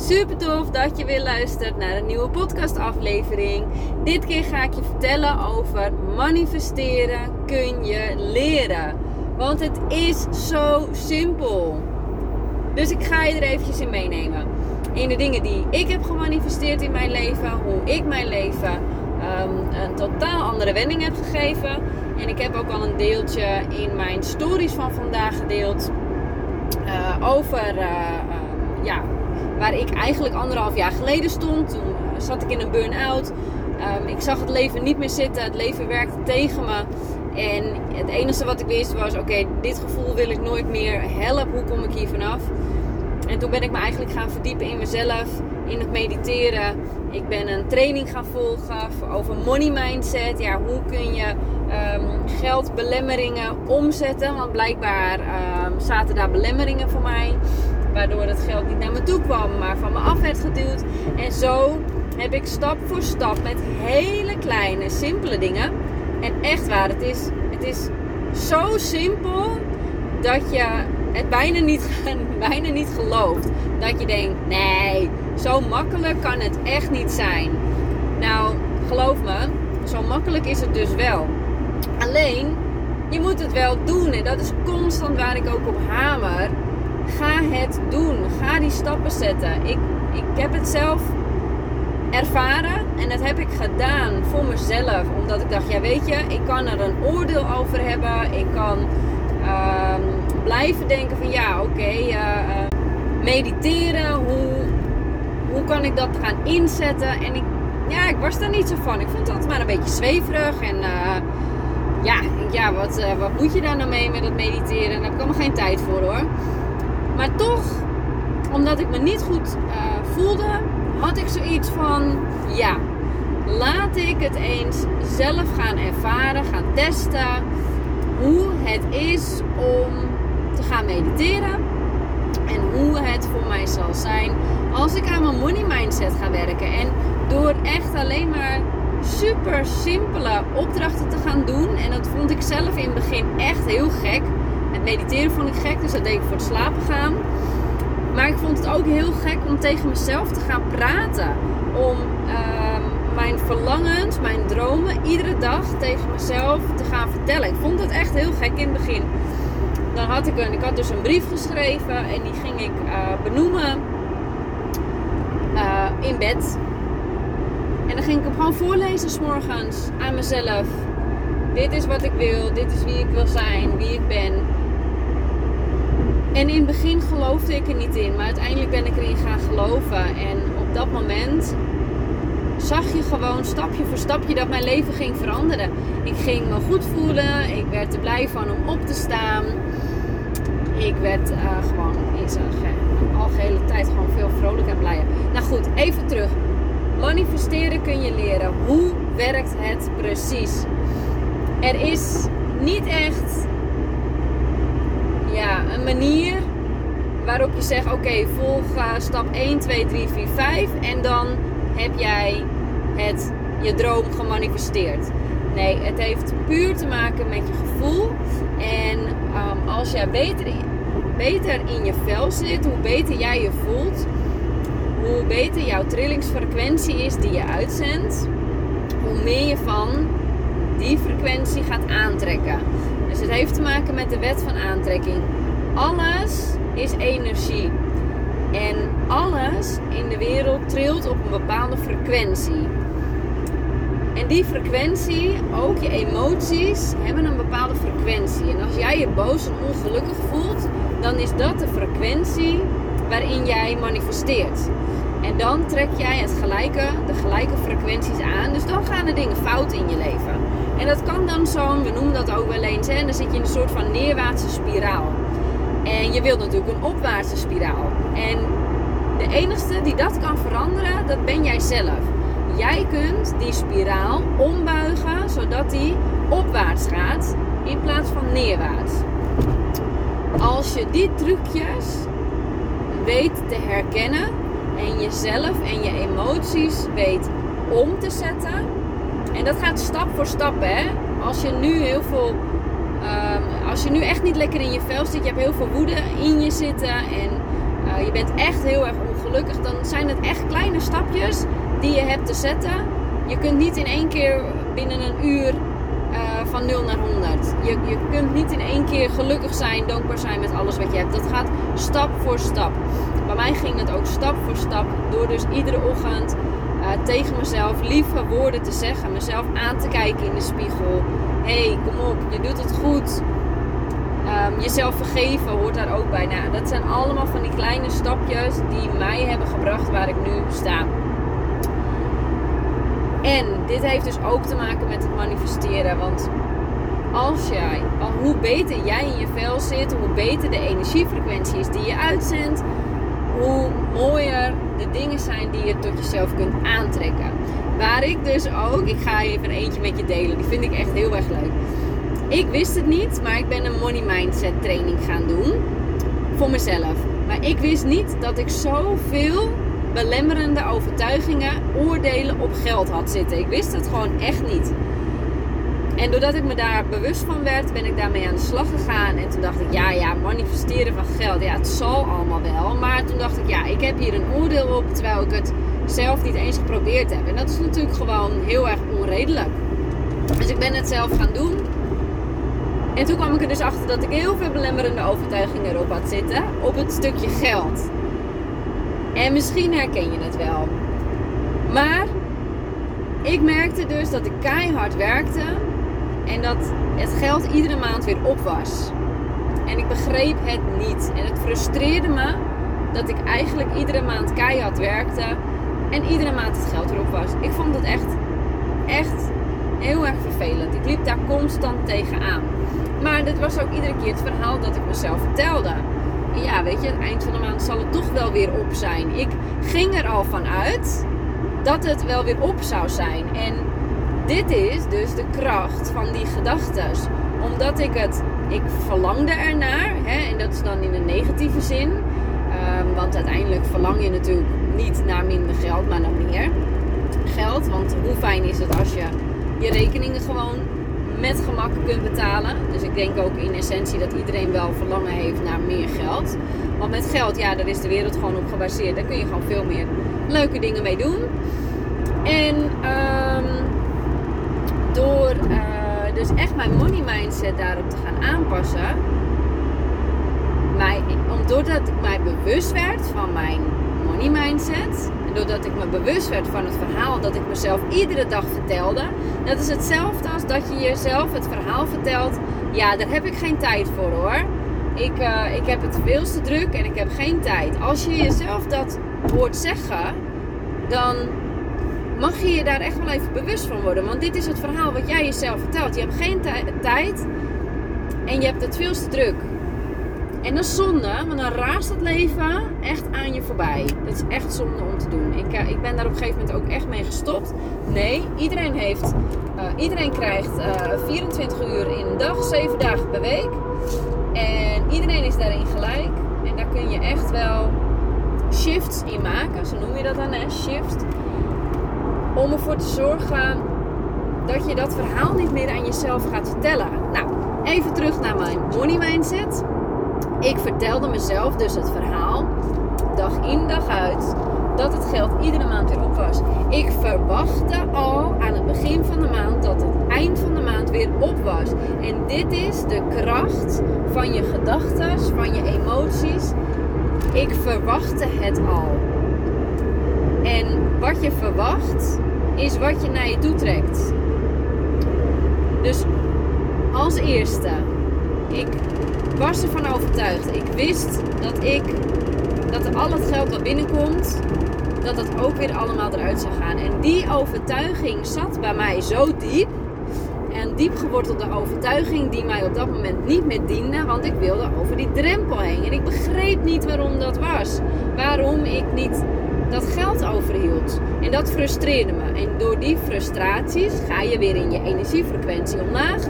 Super tof dat je weer luistert naar een nieuwe podcastaflevering. Dit keer ga ik je vertellen over manifesteren kun je leren. Want het is zo simpel. Dus ik ga je er eventjes in meenemen. In de dingen die ik heb gemanifesteerd in mijn leven, hoe ik mijn leven um, een totaal andere wending heb gegeven. En ik heb ook al een deeltje in mijn stories van vandaag gedeeld uh, over uh, uh, ja, waar ik eigenlijk anderhalf jaar geleden stond. Toen zat ik in een burn-out. Um, ik zag het leven niet meer zitten. Het leven werkte tegen me. En het enige wat ik wist was: oké, dit gevoel wil ik nooit meer. Help, hoe kom ik hier vanaf? En toen ben ik me eigenlijk gaan verdiepen in mezelf, in het mediteren. Ik ben een training gaan volgen over money mindset. Ja, hoe kun je um, geldbelemmeringen omzetten? Want blijkbaar um, zaten daar belemmeringen voor mij. Waardoor het geld niet naar me toe kwam, maar van me af werd geduwd. En zo heb ik stap voor stap met hele kleine, simpele dingen. En echt waar, het is, het is zo simpel dat je het bijna niet, bijna niet gelooft. Dat je denkt, nee, zo makkelijk kan het echt niet zijn. Nou, geloof me, zo makkelijk is het dus wel. Alleen, je moet het wel doen. En dat is constant waar ik ook op hamer. Ga het doen. Ga die stappen zetten. Ik, ik heb het zelf ervaren en dat heb ik gedaan voor mezelf. Omdat ik dacht, ja weet je, ik kan er een oordeel over hebben. Ik kan uh, blijven denken van ja, oké, uh, uh, mediteren. Hoe, hoe kan ik dat gaan inzetten? En ik, ja, ik was daar niet zo van. Ik vond altijd maar een beetje zweverig. En uh, ja, ja wat, wat moet je daar nou mee met dat mediteren? Daar heb ik allemaal geen tijd voor hoor. Maar toch, omdat ik me niet goed voelde, had ik zoiets van: ja, laat ik het eens zelf gaan ervaren, gaan testen hoe het is om te gaan mediteren en hoe het voor mij zal zijn als ik aan mijn money mindset ga werken. En door echt alleen maar super simpele opdrachten te gaan doen. En dat vond ik zelf in het begin echt heel gek. Het mediteren vond ik gek, dus dat deed ik voor het slapen gaan. Maar ik vond het ook heel gek om tegen mezelf te gaan praten. Om uh, mijn verlangens, mijn dromen iedere dag tegen mezelf te gaan vertellen. Ik vond het echt heel gek in het begin. Dan had ik een, ik had dus een brief geschreven en die ging ik uh, benoemen uh, in bed. En dan ging ik hem gewoon voorlezen s'morgens aan mezelf. Dit is wat ik wil, dit is wie ik wil zijn, wie ik ben. En in het begin geloofde ik er niet in, maar uiteindelijk ben ik erin gaan geloven. En op dat moment zag je gewoon stapje voor stapje dat mijn leven ging veranderen. Ik ging me goed voelen, ik werd er blij van om op te staan. Ik werd uh, gewoon in zijn algehele tijd gewoon veel vrolijker en blijer. Nou goed, even terug. Manifesteren kun je leren. Hoe werkt het precies? Er is niet echt ja, een manier waarop je zegt: oké, volg stap 1, 2, 3, 4, 5 en dan heb jij het, je droom gemanifesteerd. Nee, het heeft puur te maken met je gevoel. En um, als jij beter beter in je vel zit, hoe beter jij je voelt, hoe beter jouw trillingsfrequentie is die je uitzendt, hoe meer je van die frequentie gaat aantrekken. Dus het heeft te maken met de wet van aantrekking. Alles is energie. En alles in de wereld trilt op een bepaalde frequentie. En die frequentie, ook je emoties, hebben een bepaalde frequentie. En als jij je boos en ongelukkig voelt, dan is dat de frequentie waarin jij manifesteert. En dan trek jij het gelijke, de gelijke frequenties aan. Dus dan gaan er dingen fout in je leven. En dat kan dan zo'n, we noemen dat ook wel eens, hè, dan zit je in een soort van neerwaartse spiraal. En je wilt natuurlijk een opwaartse spiraal. En de enige die dat kan veranderen, dat ben jij zelf. Jij kunt die spiraal ombuigen zodat die opwaarts gaat in plaats van neerwaarts. Als je die trucjes weet te herkennen en jezelf en je emoties weet om te zetten. En dat gaat stap voor stap, hè. Als je nu heel veel Um, als je nu echt niet lekker in je vel zit, je hebt heel veel woede in je zitten en eh, je bent echt heel erg ongelukkig, dan zijn het echt kleine stapjes die je hebt te zetten. Je kunt niet in één keer binnen een uur uh, van 0 naar 100. Je, je kunt niet in één keer gelukkig zijn, dankbaar zijn met alles wat je hebt. Dat gaat stap voor stap. Bij mij ging het ook stap voor stap. Door dus iedere ochtend uh, tegen mezelf lieve woorden te zeggen. Mezelf aan te kijken in de spiegel. hey, kom op, je doet het goed. Um, jezelf vergeven hoort daar ook bij. Nou, dat zijn allemaal van die kleine stapjes die mij hebben gebracht waar ik nu sta. En dit heeft dus ook te maken met het manifesteren. Want als jij, hoe beter jij in je vel zit, hoe beter de energiefrequentie is die je uitzendt, hoe mooier de dingen zijn die je tot jezelf kunt aantrekken. Waar ik dus ook, ik ga even eentje met je delen, die vind ik echt heel erg leuk. Ik wist het niet, maar ik ben een money mindset training gaan doen voor mezelf. Maar ik wist niet dat ik zoveel belemmerende overtuigingen, oordelen op geld had zitten. Ik wist het gewoon echt niet. En doordat ik me daar bewust van werd, ben ik daarmee aan de slag gegaan. En toen dacht ik, ja, ja, manifesteren van geld, ja, het zal allemaal wel. Maar toen dacht ik, ja, ik heb hier een oordeel op, terwijl ik het zelf niet eens geprobeerd heb. En dat is natuurlijk gewoon heel erg onredelijk. Dus ik ben het zelf gaan doen. En toen kwam ik er dus achter dat ik heel veel belemmerende overtuigingen erop had zitten. Op het stukje geld. En misschien herken je het wel. Maar ik merkte dus dat ik keihard werkte en dat het geld iedere maand weer op was. En ik begreep het niet. En het frustreerde me dat ik eigenlijk iedere maand keihard werkte en iedere maand het geld weer op was. Ik vond het echt, echt heel erg vervelend. Ik liep daar constant tegenaan. Maar dit was ook iedere keer het verhaal dat ik mezelf vertelde ja, weet je, het eind van de maand zal het toch wel weer op zijn. Ik ging er al van uit dat het wel weer op zou zijn. En dit is dus de kracht van die gedachten. Omdat ik het, ik verlangde ernaar, hè, en dat is dan in een negatieve zin. Um, want uiteindelijk verlang je natuurlijk niet naar minder geld, maar naar meer geld. Want hoe fijn is het als je je rekeningen gewoon met gemak kunt betalen. Dus ik denk ook in essentie dat iedereen wel verlangen heeft naar meer geld. Want met geld, ja, daar is de wereld gewoon op gebaseerd. Daar kun je gewoon veel meer leuke dingen mee doen. En um, door uh, dus echt mijn money mindset daarop te gaan aanpassen. Mij, doordat ik mij bewust werd van mijn money mindset doordat ik me bewust werd van het verhaal dat ik mezelf iedere dag vertelde. Dat is hetzelfde als dat je jezelf het verhaal vertelt. Ja, daar heb ik geen tijd voor hoor. Ik, uh, ik heb het veel te druk en ik heb geen tijd. Als je jezelf dat hoort zeggen, dan mag je je daar echt wel even bewust van worden. Want dit is het verhaal wat jij jezelf vertelt. Je hebt geen tijd en je hebt het veel te druk. En dat is zonde, want dan raast het leven echt aan je voorbij. Dat is echt zonde om te doen. Ik, uh, ik ben daar op een gegeven moment ook echt mee gestopt. Nee, iedereen heeft, uh, iedereen krijgt uh, eh, 24 uur in een dag, 7 dagen per week. En iedereen is daarin gelijk. En daar kun je echt wel shifts in maken. Zo noem je dat dan, hè? Shift. Om ervoor te zorgen dat je dat verhaal niet meer aan jezelf gaat vertellen. Nou, even terug naar mijn money mindset ik vertelde mezelf dus het verhaal, dag in dag uit, dat het geld iedere maand weer op was. Ik verwachtte al aan het begin van de maand dat het eind van de maand weer op was. En dit is de kracht van je gedachten, van je emoties. Ik verwachtte het al. En wat je verwacht, is wat je naar je toe trekt. Dus als eerste, ik was ervan overtuigd. Ik wist dat ik, dat al het geld wat binnenkomt, dat het ook weer allemaal eruit zou gaan. En die overtuiging zat bij mij zo diep. En diep gewortelde overtuiging die mij op dat moment niet meer diende, want ik wilde over die drempel heen. En ik begreep niet waarom dat was. Waarom ik niet dat geld overhield. En dat frustreerde me. En door die frustraties ga je weer in je energiefrequentie omlaag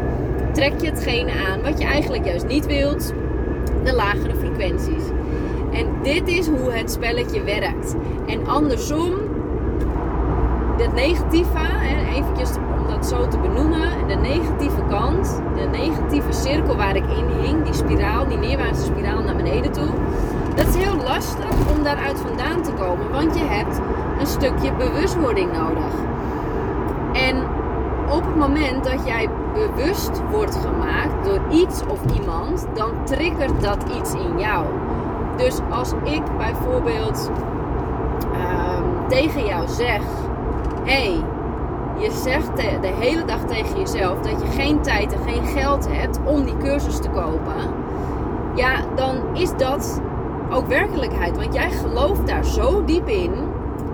trek je hetgene aan wat je eigenlijk juist niet wilt, de lagere frequenties. En dit is hoe het spelletje werkt. En andersom, het negatieve, eventjes om dat zo te benoemen, de negatieve kant, de negatieve cirkel waar ik in hing, die spiraal, die neerwaartse spiraal naar beneden toe, Dat is heel lastig om daaruit vandaan te komen, want je hebt een stukje bewustwording nodig. En op het moment dat jij bewust wordt gemaakt door iets of iemand, dan triggert dat iets in jou. Dus als ik bijvoorbeeld ehm, tegen jou zeg: hey, je zegt de hele dag tegen jezelf dat je geen tijd en geen geld hebt om die cursus te kopen, ja, dan is dat ook werkelijkheid. Want jij gelooft daar zo diep in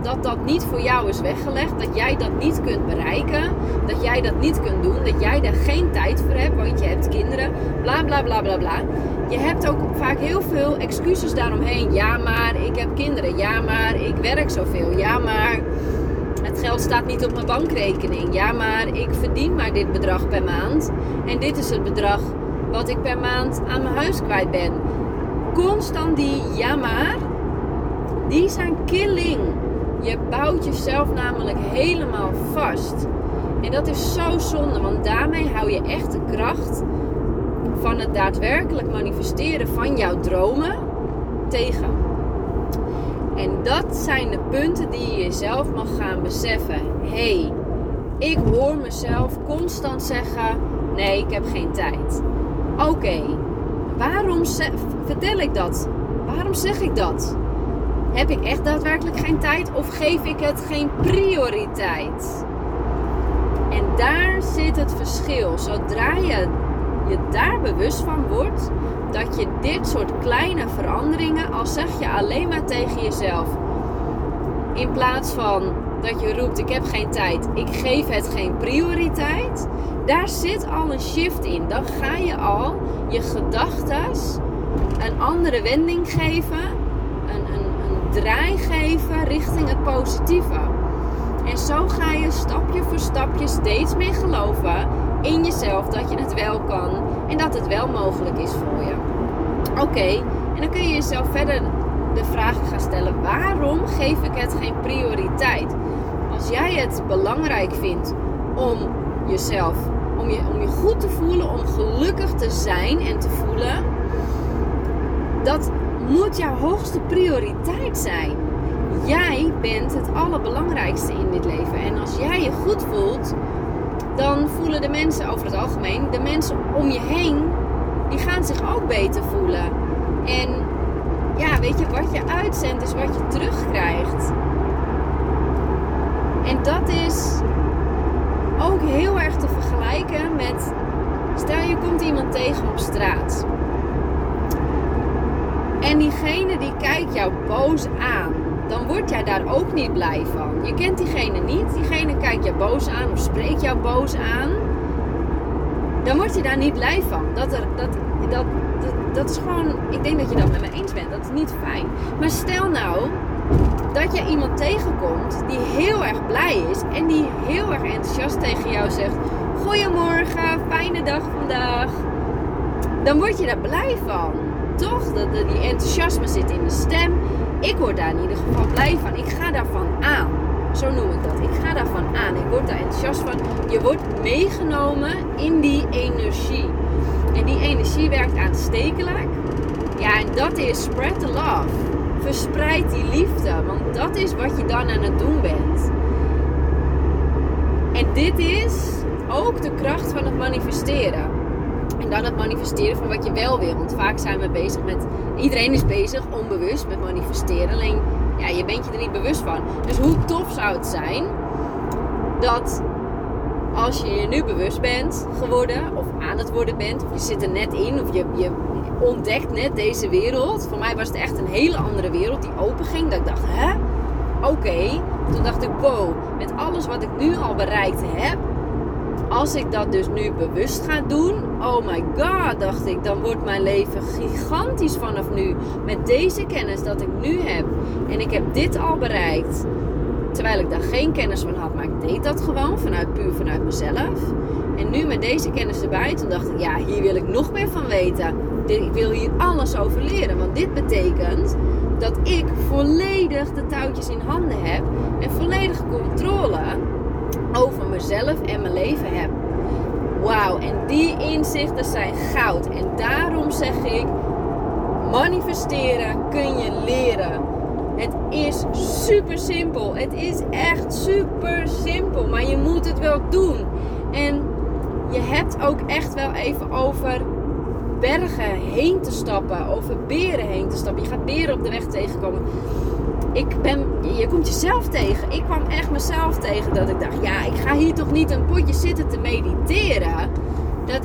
dat dat niet voor jou is weggelegd. Dat jij dat niet kunt bereiken. Dat jij dat niet kunt doen. Dat jij daar geen tijd voor hebt, want je hebt kinderen. Bla bla bla bla bla. Je hebt ook vaak heel veel excuses daaromheen. Ja, maar ik heb kinderen. Ja, maar ik werk zoveel. Ja, maar het geld staat niet op mijn bankrekening. Ja, maar ik verdien maar dit bedrag per maand. En dit is het bedrag wat ik per maand aan mijn huis kwijt ben. Constant die ja die zijn killing. Je bouwt jezelf namelijk helemaal vast. En dat is zo zonde, want daarmee hou je echt de kracht van het daadwerkelijk manifesteren van jouw dromen tegen. En dat zijn de punten die je jezelf mag gaan beseffen. hey, ik hoor mezelf constant zeggen: nee, ik heb geen tijd. Oké, waarom vertel ik dat? Waarom zeg ik dat? Heb ik echt daadwerkelijk geen tijd of geef ik het geen prioriteit? En daar zit het verschil. Zodra je je daar bewust van wordt dat je dit soort kleine veranderingen, al zeg je alleen maar tegen jezelf, in plaats van dat je roept: Ik heb geen tijd, ik geef het geen prioriteit. Daar zit al een shift in. Dan ga je al je gedachten een andere wending geven, een, een, een draai geven richting het positieve. En zo ga je stapje voor stapje steeds meer geloven in jezelf dat je het wel kan en dat het wel mogelijk is voor je. Oké, en dan kun je jezelf verder de vraag gaan stellen: waarom geef ik het geen prioriteit? Als jij het belangrijk vindt om jezelf, om je, om je goed te voelen, om gelukkig te zijn en te voelen, dat moet jouw hoogste prioriteit zijn. Jij bent het allerbelangrijkste in dit leven. En als jij je goed voelt, dan voelen de mensen over het algemeen, de mensen om je heen, die gaan zich ook beter voelen. En ja, weet je, wat je uitzendt is wat je terugkrijgt. En dat is ook heel erg te vergelijken met, stel je komt iemand tegen op straat. En diegene die kijkt jou boos aan dan word jij daar ook niet blij van. Je kent diegene niet, diegene kijkt je boos aan of spreekt jou boos aan. Dan word je daar niet blij van. Dat, er, dat, dat, dat, dat is gewoon, ik denk dat je dat met me eens bent. Dat is niet fijn. Maar stel nou dat je iemand tegenkomt die heel erg blij is en die heel erg enthousiast tegen jou zegt: Goedemorgen, fijne dag vandaag. Dan word je daar blij van. Toch? Dat, die enthousiasme zit in de stem ik word daar in ieder geval blij van. Ik ga daarvan aan. Zo noem ik dat. Ik ga daarvan aan. Ik word daar enthousiast van. Je wordt meegenomen in die energie. En die energie werkt aanstekelijk. Ja, en dat is spread the love. Verspreid die liefde. Want dat is wat je dan aan het doen bent. En dit is ook de kracht van het manifesteren. En dan het manifesteren van wat je wel wil. Want vaak zijn we bezig met. Iedereen is bezig onbewust met manifesteren. Alleen ja, je bent je er niet bewust van. Dus hoe tof zou het zijn dat als je je nu bewust bent geworden, of aan het worden bent, of je zit er net in, of je, je ontdekt net deze wereld. Voor mij was het echt een hele andere wereld die open ging. Dat ik dacht, hè? Oké. Toen dacht ik, wow, met alles wat ik nu al bereikt heb, als ik dat dus nu bewust ga doen, oh my god, dacht ik, dan wordt mijn leven gigantisch vanaf nu. Met deze kennis dat ik nu heb. En ik heb dit al bereikt. Terwijl ik daar geen kennis van had, maar ik deed dat gewoon vanuit puur vanuit mezelf. En nu met deze kennis erbij, toen dacht ik, ja, hier wil ik nog meer van weten. Ik wil hier alles over leren. Want dit betekent dat ik volledig de touwtjes in handen heb en volledige controle over mezelf en mijn leven heb. Wauw, en die inzichten zijn goud. En daarom zeg ik: Manifesteren kun je leren. Het is super simpel. Het is echt super simpel. Maar je moet het wel doen. En je hebt ook echt wel even over bergen heen te stappen. Over beren heen te stappen. Je gaat beren op de weg tegenkomen. Ik ben, je komt jezelf tegen. Ik kwam echt mezelf tegen dat ik dacht, ja, ik ga hier toch niet een potje zitten te mediteren. Dat,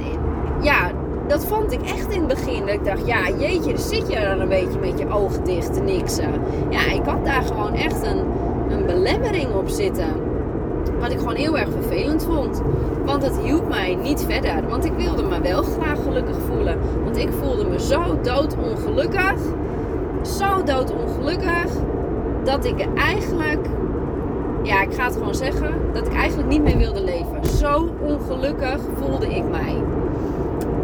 ja, dat vond ik echt in het begin. Dat ik dacht, ja, jeetje, zit je dan een beetje met je ogen dicht te niksen. Ja, ik had daar gewoon echt een, een belemmering op zitten. Wat ik gewoon heel erg vervelend vond. Want het hielp mij niet verder. Want ik wilde me wel graag gelukkig voelen. Want ik voelde me zo doodongelukkig. Zo doodongelukkig. Dat ik eigenlijk... Ja, ik ga het gewoon zeggen. Dat ik eigenlijk niet meer wilde leven. Zo ongelukkig voelde ik mij.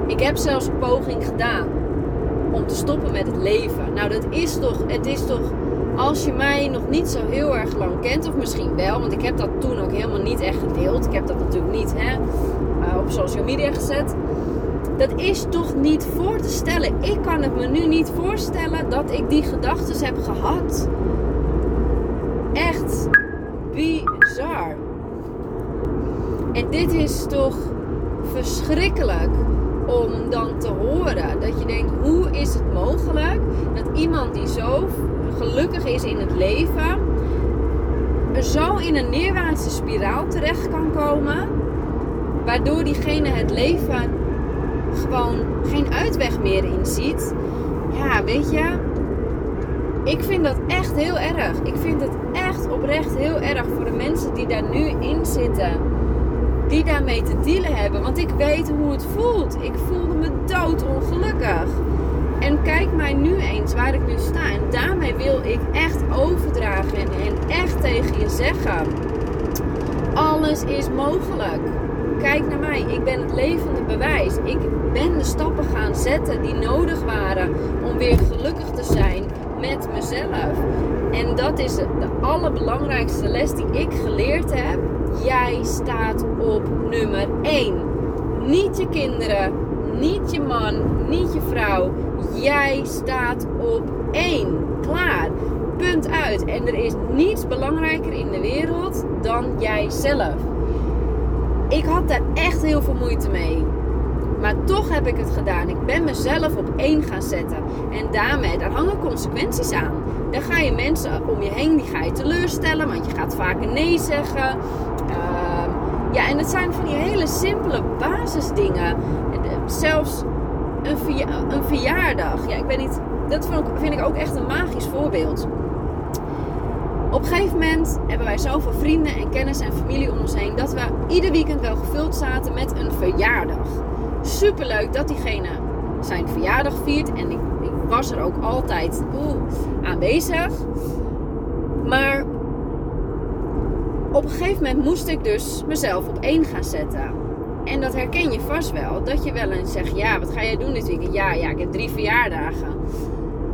Ik heb zelfs een poging gedaan om te stoppen met het leven. Nou, dat is toch, het is toch, als je mij nog niet zo heel erg lang kent, of misschien wel, want ik heb dat toen ook helemaal niet echt gedeeld. Ik heb dat natuurlijk niet hè, eh, op social media gezet. Dat is toch niet voor te stellen. Ik kan het me nu niet voorstellen dat ik die gedachten heb gehad. Echt bizar. En dit is toch verschrikkelijk om dan te horen. Dat je denkt, hoe is het mogelijk dat iemand die zo gelukkig is in het leven, zo in een neerwaartse spiraal terecht kan komen, waardoor diegene het leven gewoon geen uitweg meer inziet. Ja, weet je, ik vind dat echt heel erg. Ik vind het echt oprecht heel erg voor de mensen die daar nu in zitten die daarmee te dealen hebben. Want ik weet hoe het voelt. Ik voelde me doodongelukkig. En kijk mij nu eens waar ik nu sta. En daarmee wil ik echt overdragen en echt tegen je zeggen. Alles is mogelijk. Kijk naar mij. Ik ben het levende bewijs. Ik ben de stappen gaan zetten die nodig waren om weer gelukkig te zijn met mezelf. En dat is de allerbelangrijkste les die ik geleerd heb Jij staat op nummer 1. Niet je kinderen, niet je man, niet je vrouw. Jij staat op 1. Klaar. Punt uit. En er is niets belangrijker in de wereld dan jijzelf. Ik had daar echt heel veel moeite mee. Maar toch heb ik het gedaan. Ik ben mezelf op één gaan zetten. En daarmee, daar hangen consequenties aan. Dan ga je mensen om je heen, die ga je teleurstellen. Want je gaat vaker nee zeggen. Ehm, ja, en het zijn van die hele simpele basisdingen. Zelfs een, een verjaardag. Ja, ik weet niet. Dat vind ik ook echt een magisch voorbeeld. Op een gegeven moment hebben wij zoveel vrienden en kennis en familie om ons heen dat we ieder weekend wel gevuld zaten met een verjaardag. Super leuk dat diegene zijn verjaardag viert en ik, ik was er ook altijd aanwezig. Maar op een gegeven moment moest ik dus mezelf op één gaan zetten. En dat herken je vast wel. Dat je wel eens zegt, ja, wat ga jij doen dit weekend? Ja, ja, ik heb drie verjaardagen.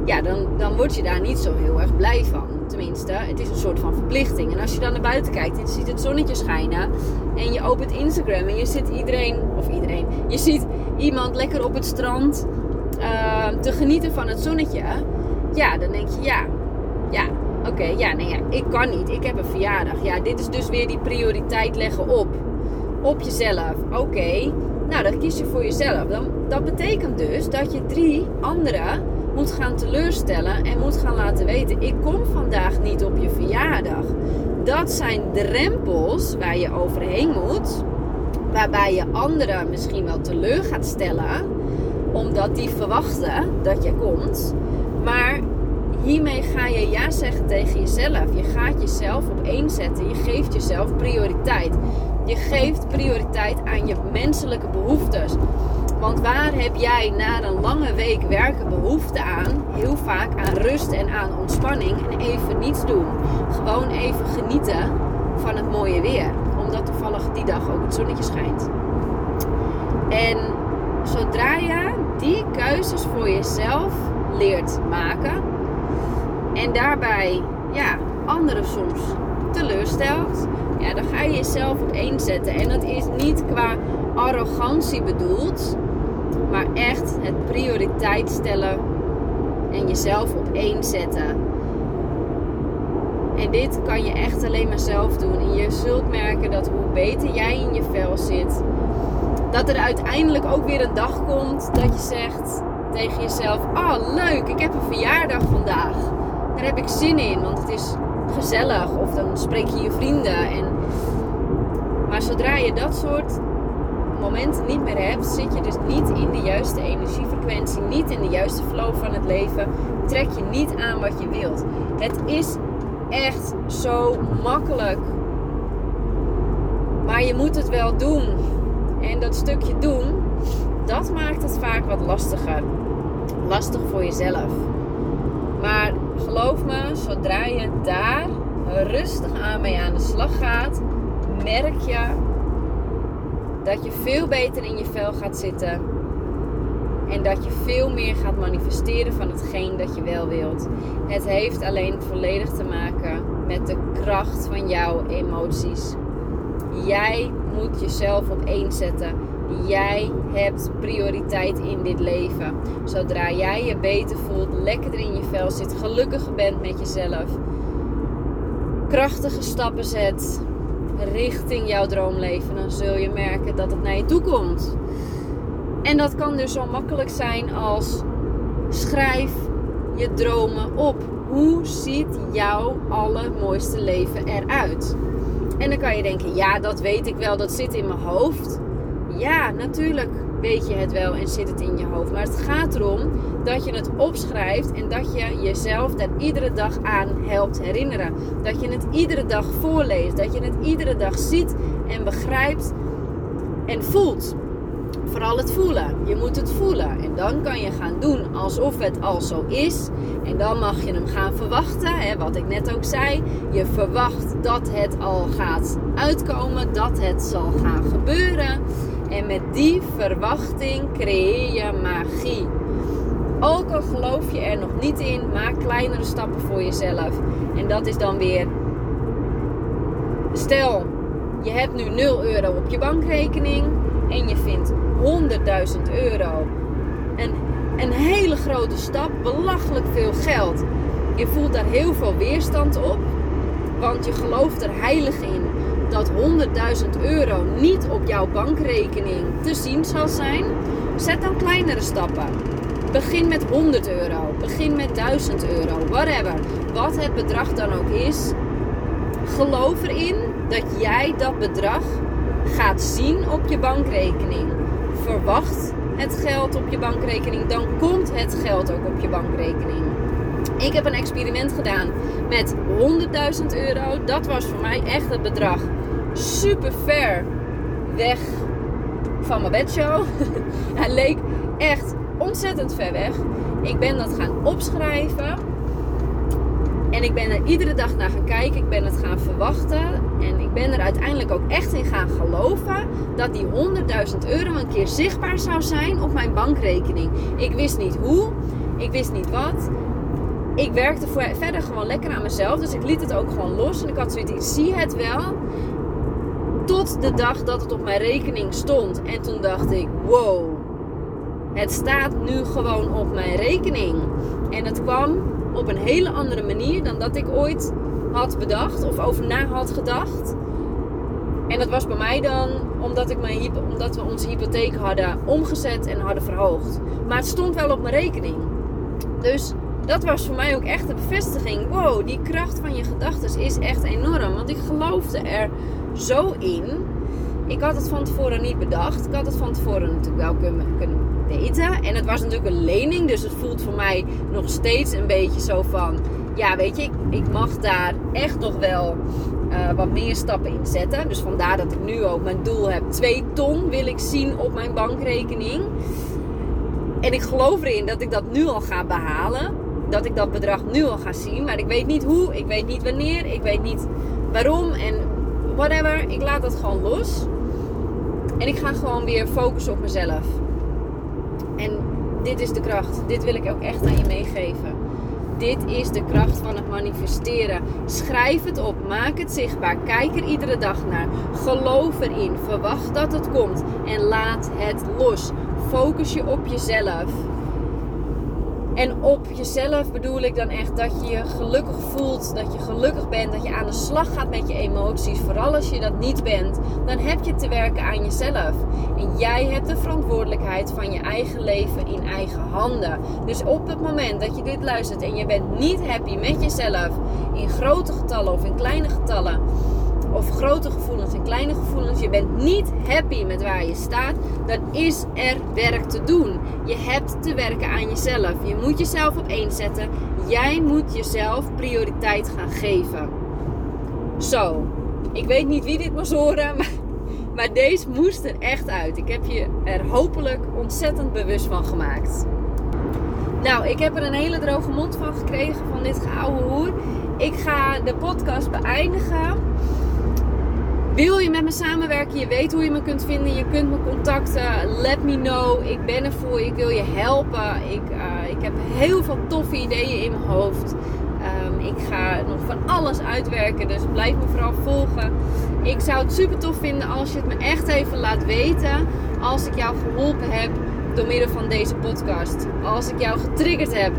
Ja, dan, dan word je daar niet zo heel erg blij van. Tenminste, het is een soort van verplichting. En als je dan naar buiten kijkt en je ziet het zonnetje schijnen. En je opent Instagram en je ziet iedereen, of iedereen, je ziet iemand lekker op het strand uh, te genieten van het zonnetje. Ja, dan denk je, ja, ja, Oké, ja, nee, ja, ik kan niet. Ik heb een verjaardag. Ja, dit is dus weer die prioriteit leggen op. Op jezelf. Oké, nou dan kies je voor jezelf. Dan, dat betekent dus dat je drie anderen moet gaan teleurstellen en moet gaan laten weten: ik kom vandaag niet op je verjaardag. Dat zijn drempels waar je overheen moet, waarbij je anderen misschien wel teleur gaat stellen, omdat die verwachten dat je komt. Maar hiermee ga je ja zeggen tegen jezelf. Je gaat jezelf op één zetten. Je geeft jezelf prioriteit. Je geeft prioriteit aan je menselijke behoeftes. Want waar heb jij na een lange week werken behoefte aan? Heel vaak aan rust en aan ontspanning en even niets doen. Gewoon even genieten van het mooie weer. Omdat toevallig die dag ook het zonnetje schijnt. En zodra je die keuzes voor jezelf leert maken, en daarbij ja, anderen soms teleurstelt, ja, dan ga je jezelf op één zetten. En dat is niet qua arrogantie bedoeld, maar echt het prioriteit stellen En jezelf op één zetten. En dit kan je echt alleen maar zelf doen. En je zult merken dat hoe beter jij in je vel zit, dat er uiteindelijk ook weer een dag komt dat je zegt tegen jezelf: Ah, oh, leuk, ik heb een verjaardag vandaag. Daar heb ik zin in, want het is gezellig. Of dan spreek je je vrienden. En... Maar zodra je dat soort momenten niet meer hebt, zit je dus niet in de juiste energiefrequentie, niet in de juiste flow van het leven. Trek je niet aan wat je wilt. Het is echt zo makkelijk. Maar je moet het wel doen. En dat stukje doen, dat maakt het vaak wat lastiger. Lastig voor jezelf. Geloof me, zodra je daar rustig aan mee aan de slag gaat, merk je dat je veel beter in je vel gaat zitten. En dat je veel meer gaat manifesteren van hetgeen dat je wel wilt. Het heeft alleen volledig te maken met de kracht van jouw emoties. Jij moet jezelf op één zetten. Jij hebt prioriteit in dit leven. Zodra jij je beter voelt, lekkerder in je vel zit, gelukkiger bent met jezelf, krachtige stappen zet richting jouw droomleven, dan zul je merken dat het naar je toe komt. En dat kan dus zo makkelijk zijn als schrijf je dromen op. Hoe ziet jouw allermooiste leven eruit? En dan kan je denken, ja, dat weet ik wel, dat zit in mijn hoofd. Ja, natuurlijk weet je het wel en zit het in je hoofd. Maar het gaat erom dat je het opschrijft en dat je jezelf daar iedere dag aan helpt herinneren. Dat je het iedere dag voorleest. Dat je het iedere dag ziet en begrijpt en voelt. Vooral het voelen. Je moet het voelen. En dan kan je gaan doen alsof het al zo is. En dan mag je hem gaan verwachten. Hè, wat ik net ook zei. Je verwacht dat het al gaat uitkomen. Dat het zal gaan gebeuren. En met die verwachting creëer je magie. Ook al geloof je er nog niet in, maak kleinere stappen voor jezelf. En dat is dan weer. Stel, je hebt nu 0 euro op je bankrekening en je vindt 100.000 euro. Een, een hele grote stap, belachelijk veel geld. Je voelt daar heel veel weerstand op, want je gelooft er heilig in dat 100.000 euro niet op jouw bankrekening te zien zal zijn. Zet dan kleinere stappen. Begin met 100 euro, begin met 1000 euro, whatever. Wat het bedrag dan ook is, geloof erin dat jij dat bedrag gaat zien op je bankrekening. Verwacht het geld op je bankrekening, dan komt het geld ook op je bankrekening. Ik heb een experiment gedaan met 100.000 euro. Dat was voor mij echt het bedrag super ver weg van mijn bedshow. Hij leek echt ontzettend ver weg. Ik ben dat gaan opschrijven. En ik ben er iedere dag naar gaan kijken. Ik ben het gaan verwachten. En ik ben er uiteindelijk ook echt in gaan geloven dat die 100.000 euro een keer zichtbaar zou zijn op mijn bankrekening. Ik wist niet hoe. Ik wist niet wat. Ik werkte verder gewoon lekker aan mezelf. Dus ik liet het ook gewoon los. En ik had zoiets, ik zie het wel. De dag dat het op mijn rekening stond. En toen dacht ik, wow. Het staat nu gewoon op mijn rekening. En het kwam op een hele andere manier dan dat ik ooit had bedacht of over na had gedacht. En dat was bij mij dan omdat, ik mijn, omdat we onze hypotheek hadden omgezet en hadden verhoogd. Maar het stond wel op mijn rekening. Dus dat was voor mij ook echt de bevestiging. Wow, die kracht van je gedachten is echt enorm. Want ik geloofde er zo in. Ik had het van tevoren niet bedacht. Ik had het van tevoren natuurlijk wel kunnen, kunnen weten. En het was natuurlijk een lening. Dus het voelt voor mij nog steeds een beetje zo van... Ja, weet je, ik, ik mag daar echt nog wel uh, wat meer stappen in zetten. Dus vandaar dat ik nu ook mijn doel heb. 2 ton wil ik zien op mijn bankrekening. En ik geloof erin dat ik dat nu al ga behalen. Dat ik dat bedrag nu al ga zien. Maar ik weet niet hoe. Ik weet niet wanneer. Ik weet niet waarom. En whatever. Ik laat dat gewoon los. En ik ga gewoon weer focussen op mezelf. En dit is de kracht. Dit wil ik ook echt aan je meegeven. Dit is de kracht van het manifesteren. Schrijf het op, maak het zichtbaar, kijk er iedere dag naar. Geloof erin, verwacht dat het komt en laat het los. Focus je op jezelf. En op jezelf bedoel ik dan echt dat je je gelukkig voelt, dat je gelukkig bent, dat je aan de slag gaat met je emoties. Vooral als je dat niet bent, dan heb je te werken aan jezelf. En jij hebt de verantwoordelijkheid van je eigen leven in eigen handen. Dus op het moment dat je dit luistert en je bent niet happy met jezelf, in grote getallen of in kleine getallen, of grote gevoelens en kleine gevoelens, je bent niet happy met waar je staat, dan is er werk te doen. Je hebt te werken aan jezelf. Je moet jezelf op één zetten. Jij moet jezelf prioriteit gaan geven. Zo, ik weet niet wie dit moest horen, maar, deze moest er echt uit. Ik heb je er hopelijk ontzettend bewust van gemaakt. Nou, ik heb er een hele droge mond van gekregen van dit geouwe hoer. Ik ga de podcast beëindigen. Wil je met me samenwerken? Je weet hoe je me kunt vinden. Je kunt me contacten. Let me know. Ik ben er voor. Ik wil je helpen. Ik, uh, ik heb heel veel toffe ideeën in mijn hoofd. Um, ik ga nog van alles uitwerken. Dus blijf me vooral volgen. Ik zou het super tof vinden als je het me echt even laat weten. Als ik jou geholpen heb door middel van deze podcast. Als ik jou getriggerd heb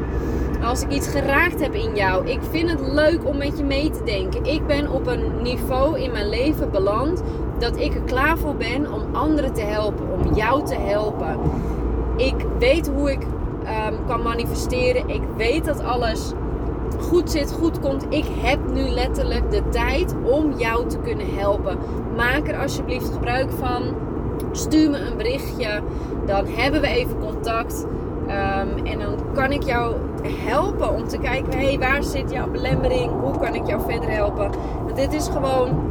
als ik iets geraakt heb in jou. Ik vind het leuk om met je mee te denken. Ik ben op een niveau in mijn leven beland dat ik er klaar voor ben om anderen te helpen, om jou te helpen. Ik weet hoe ik um, kan manifesteren. Ik weet dat alles goed zit, goed komt. Ik heb nu letterlijk de tijd om jou te kunnen helpen. Maak er alsjeblieft gebruik van. Stuur me een berichtje. Dan hebben we even contact. Um, en dan kan ik jou helpen om te kijken, hé, hey, waar zit jouw belemmering? Hoe kan ik jou verder helpen? Want dit is gewoon,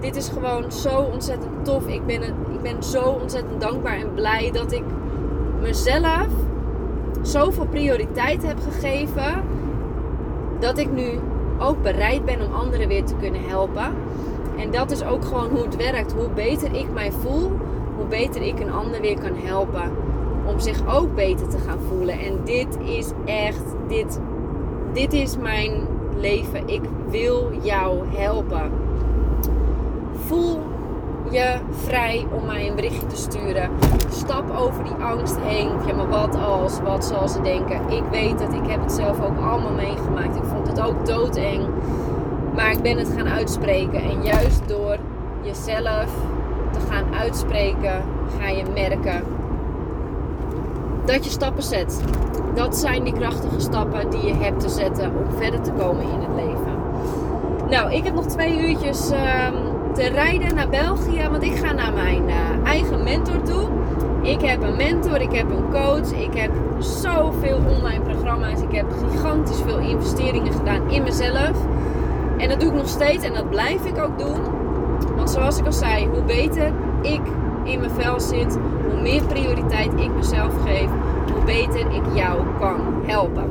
dit is gewoon zo ontzettend tof. Ik ben, ik ben zo ontzettend dankbaar en blij dat ik mezelf zoveel prioriteit heb gegeven. Dat ik nu ook bereid ben om anderen weer te kunnen helpen. En dat is ook gewoon hoe het werkt. Hoe beter ik mij voel, hoe beter ik een ander weer kan helpen om zich ook beter te gaan voelen. En dit is echt, dit, dit is mijn leven. Ik wil jou helpen. Voel je vrij om mij een berichtje te sturen. Stap over die angst heen. Ja, maar wat als? Wat zal ze denken? Ik weet het. Ik heb het zelf ook allemaal meegemaakt. Ik vond het ook doodeng. Maar ik ben het gaan uitspreken. En juist door jezelf te gaan uitspreken, ga je merken dat je stappen zet. Dat zijn die krachtige stappen die je hebt te zetten om verder te komen in het leven. Nou, ik heb nog twee uurtjes ehm, te rijden naar België, want ik ga naar mijn uh, eigen mentor toe. Ik heb een mentor, ik heb een coach, ik heb zoveel online programma's, ik heb gigantisch veel investeringen gedaan in mezelf. En dat doe ik nog steeds en dat blijf ik ook doen. Want zoals ik al zei, hoe beter ik in mijn vel zit, hoe meer prioriteit ik mezelf geef, hoe beter ik jou kan helpen.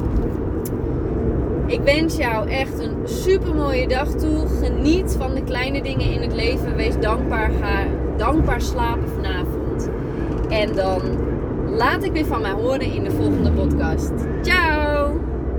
Ik wens jou echt een super mooie dag toe. Geniet van de kleine dingen in het leven. Wees dankbaar. Ga dankbaar slapen vanavond. En dan laat ik weer van mij horen in de volgende podcast. Ciao!